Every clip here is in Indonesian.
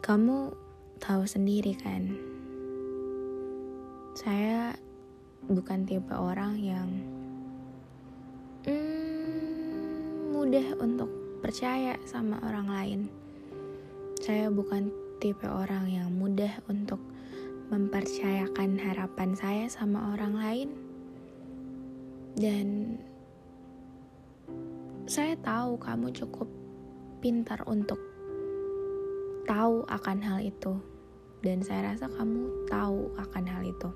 Kamu tahu sendiri kan, saya bukan tipe orang yang hmm, mudah untuk percaya sama orang lain. Saya bukan tipe orang yang mudah untuk mempercayakan harapan saya sama orang lain. Dan saya tahu kamu cukup pintar untuk tahu akan hal itu. Dan saya rasa kamu tahu akan hal itu.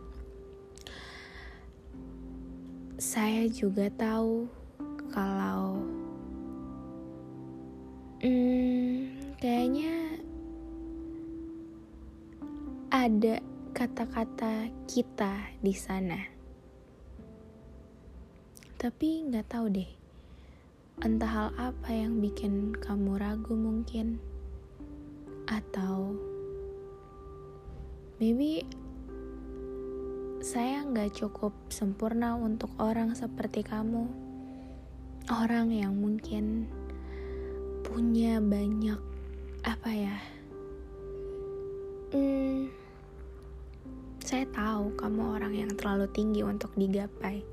Saya juga tahu kalau Hmm, kayaknya ada kata-kata kita di sana. Tapi nggak tahu deh, entah hal apa yang bikin kamu ragu mungkin, atau maybe saya nggak cukup sempurna untuk orang seperti kamu, orang yang mungkin punya banyak apa ya hmm, saya tahu kamu orang yang terlalu tinggi untuk digapai.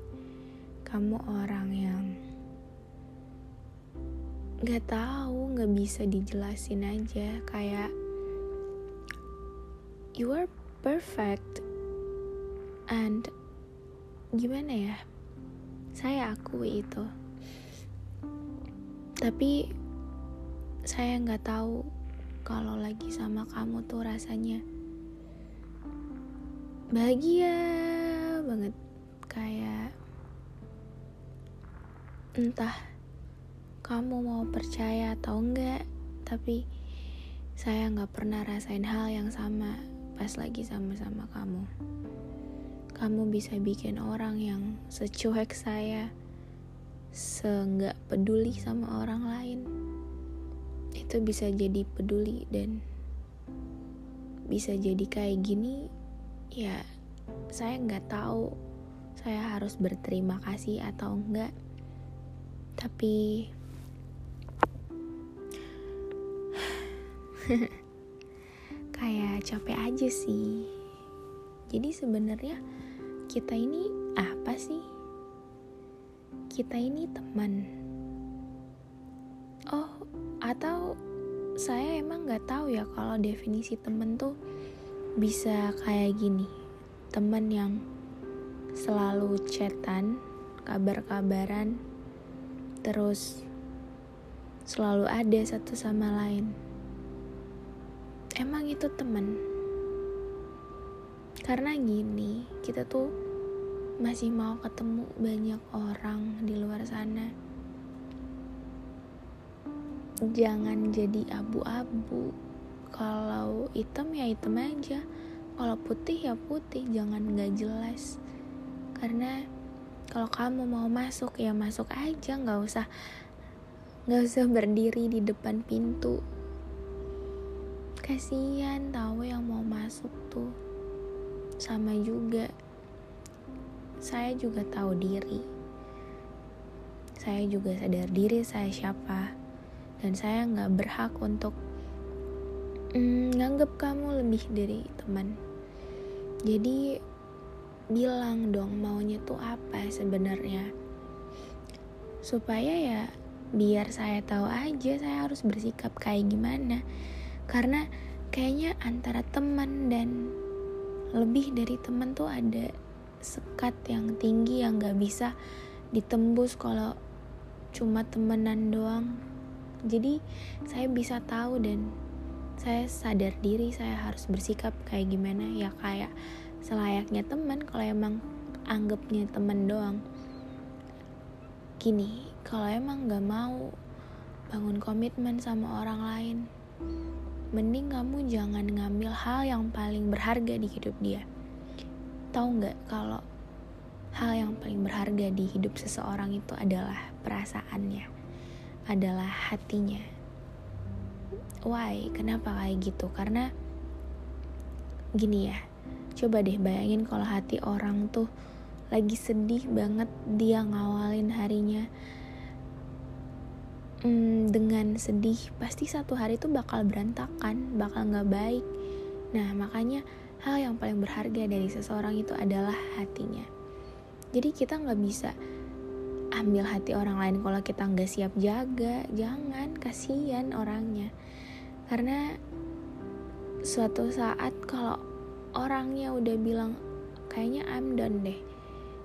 Kamu orang yang nggak tahu nggak bisa dijelasin aja. Kayak you are perfect and gimana ya? Saya akui itu. Tapi saya nggak tahu kalau lagi sama kamu tuh rasanya bahagia banget. Kayak entah kamu mau percaya atau enggak tapi saya nggak pernah rasain hal yang sama pas lagi sama-sama kamu. Kamu bisa bikin orang yang secuek saya seenggak peduli sama orang lain. Itu bisa jadi peduli dan bisa jadi kayak gini ya saya nggak tahu saya harus berterima kasih atau enggak. Tapi kayak capek aja sih. Jadi sebenarnya kita ini apa sih? Kita ini teman. Atau saya emang nggak tahu ya kalau definisi temen tuh bisa kayak gini. Temen yang selalu chatan kabar-kabaran terus selalu ada satu sama lain emang itu temen? Karena gini kita tuh masih mau ketemu banyak orang di luar sana. Jangan jadi abu-abu. Kalau hitam ya hitam aja. Kalau putih ya putih. Jangan nggak jelas. Karena kalau kamu mau masuk ya masuk aja. Nggak usah nggak usah berdiri di depan pintu kasihan tahu yang mau masuk tuh. Sama juga saya juga tahu diri. Saya juga sadar diri saya siapa. Dan saya nggak berhak untuk mm, nganggap kamu lebih dari teman. Jadi bilang dong maunya tuh apa sebenarnya. Supaya ya biar saya tahu aja saya harus bersikap kayak gimana karena kayaknya antara teman dan lebih dari teman tuh ada sekat yang tinggi yang gak bisa ditembus kalau cuma temenan doang. Jadi saya bisa tahu dan saya sadar diri saya harus bersikap kayak gimana. Ya kayak selayaknya teman kalau emang anggapnya teman doang. Gini kalau emang gak mau bangun komitmen sama orang lain mending kamu jangan ngambil hal yang paling berharga di hidup dia tahu nggak kalau hal yang paling berharga di hidup seseorang itu adalah perasaannya adalah hatinya. Why? Kenapa kayak gitu? Karena gini ya, coba deh bayangin kalau hati orang tuh lagi sedih banget dia ngawalin harinya. Hmm, dengan sedih pasti satu hari itu bakal berantakan bakal nggak baik. Nah makanya hal yang paling berharga dari seseorang itu adalah hatinya. Jadi kita nggak bisa ambil hati orang lain kalau kita nggak siap jaga. Jangan kasihan orangnya. Karena suatu saat kalau orangnya udah bilang kayaknya I'm done deh.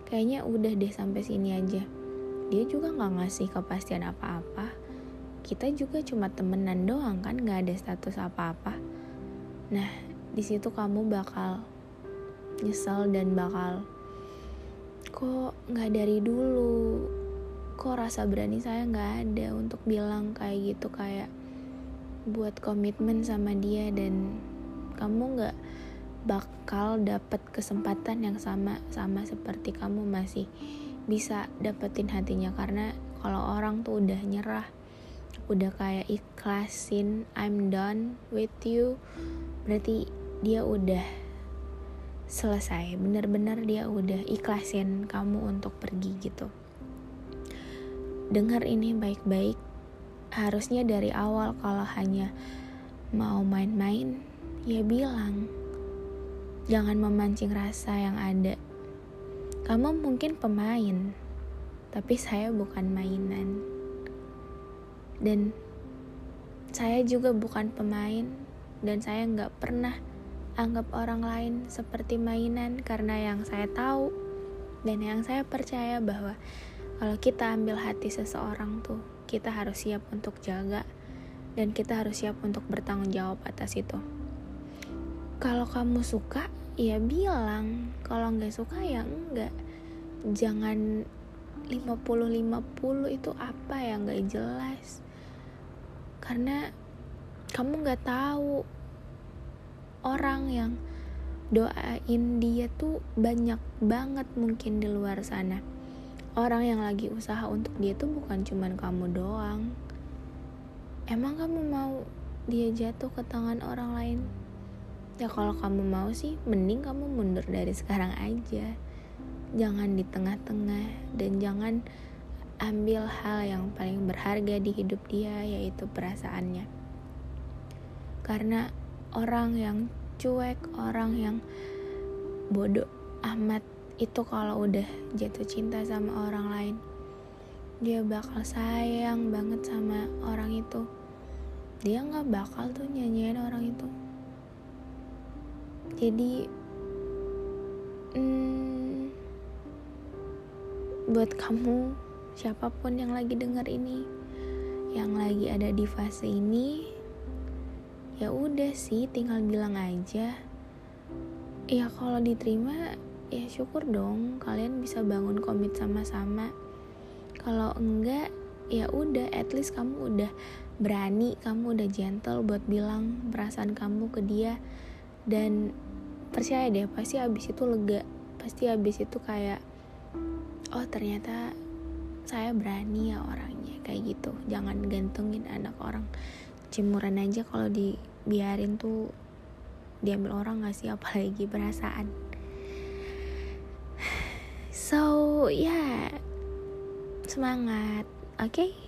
Kayaknya udah deh sampai sini aja. Dia juga nggak ngasih kepastian apa-apa kita juga cuma temenan doang kan nggak ada status apa-apa. Nah di situ kamu bakal nyesel dan bakal kok nggak dari dulu? Kok rasa berani saya nggak ada untuk bilang kayak gitu kayak buat komitmen sama dia dan kamu nggak bakal dapat kesempatan yang sama sama seperti kamu masih bisa dapetin hatinya. Karena kalau orang tuh udah nyerah udah kayak ikhlasin I'm done with you berarti dia udah selesai. Bener-bener dia udah ikhlasin kamu untuk pergi gitu. Dengar ini baik-baik harusnya dari awal kalau hanya mau main-main ya bilang jangan memancing rasa yang ada. Kamu mungkin pemain tapi saya bukan mainan dan saya juga bukan pemain. Dan saya nggak pernah anggap orang lain seperti mainan karena yang saya tahu dan yang saya percaya bahwa kalau kita ambil hati seseorang tuh kita harus siap untuk jaga dan kita harus siap untuk bertanggung jawab atas itu. Kalau kamu suka ya bilang. Kalau nggak suka ya enggak jangan 50-50 itu apa ya? Nggak jelas karena kamu nggak tahu orang yang doain dia tuh banyak banget mungkin di luar sana. Orang yang lagi usaha untuk dia tuh bukan cuman kamu doang. Emang kamu mau dia jatuh ke tangan orang lain? Ya kalau kamu mau sih mending kamu mundur dari sekarang aja. Jangan di tengah-tengah dan jangan ambil hal yang paling berharga di hidup dia yaitu perasaannya. Karena orang yang cuek orang yang bodoh amat itu kalau udah jatuh cinta sama orang lain dia bakal sayang banget sama orang itu. Dia nggak bakal tuh nyanyiin orang itu. Jadi hmm, buat kamu siapa pun yang lagi dengar ini yang lagi ada di fase ini ya udah sih tinggal bilang aja. Ya kalau diterima ya syukur dong kalian bisa bangun komit sama-sama. Kalau enggak ya udah at least kamu udah berani kamu udah gentle buat bilang perasaan kamu ke dia. Dan percaya deh pasti abis itu lega. Pasti abis itu kayak oh ternyata saya berani ya orangnya kayak gitu. Jangan gantungin anak orang. Cimuran aja kalau dibiarin tuh diambil orang nggak sih? Apalagi perasaan. So ya. Yeah. semangat. Oke? okay?